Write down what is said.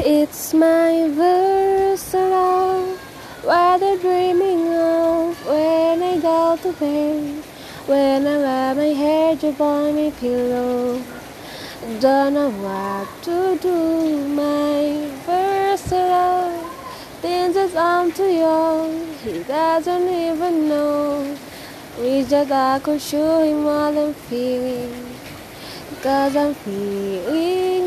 It's my verse around what I'm dreaming of when I go to bed. When I lay my head upon my pillow, don't know what to do. My verse love, things it's on to you. He doesn't even know. Wish that I could show him what I'm feeling. Cause I'm feeling.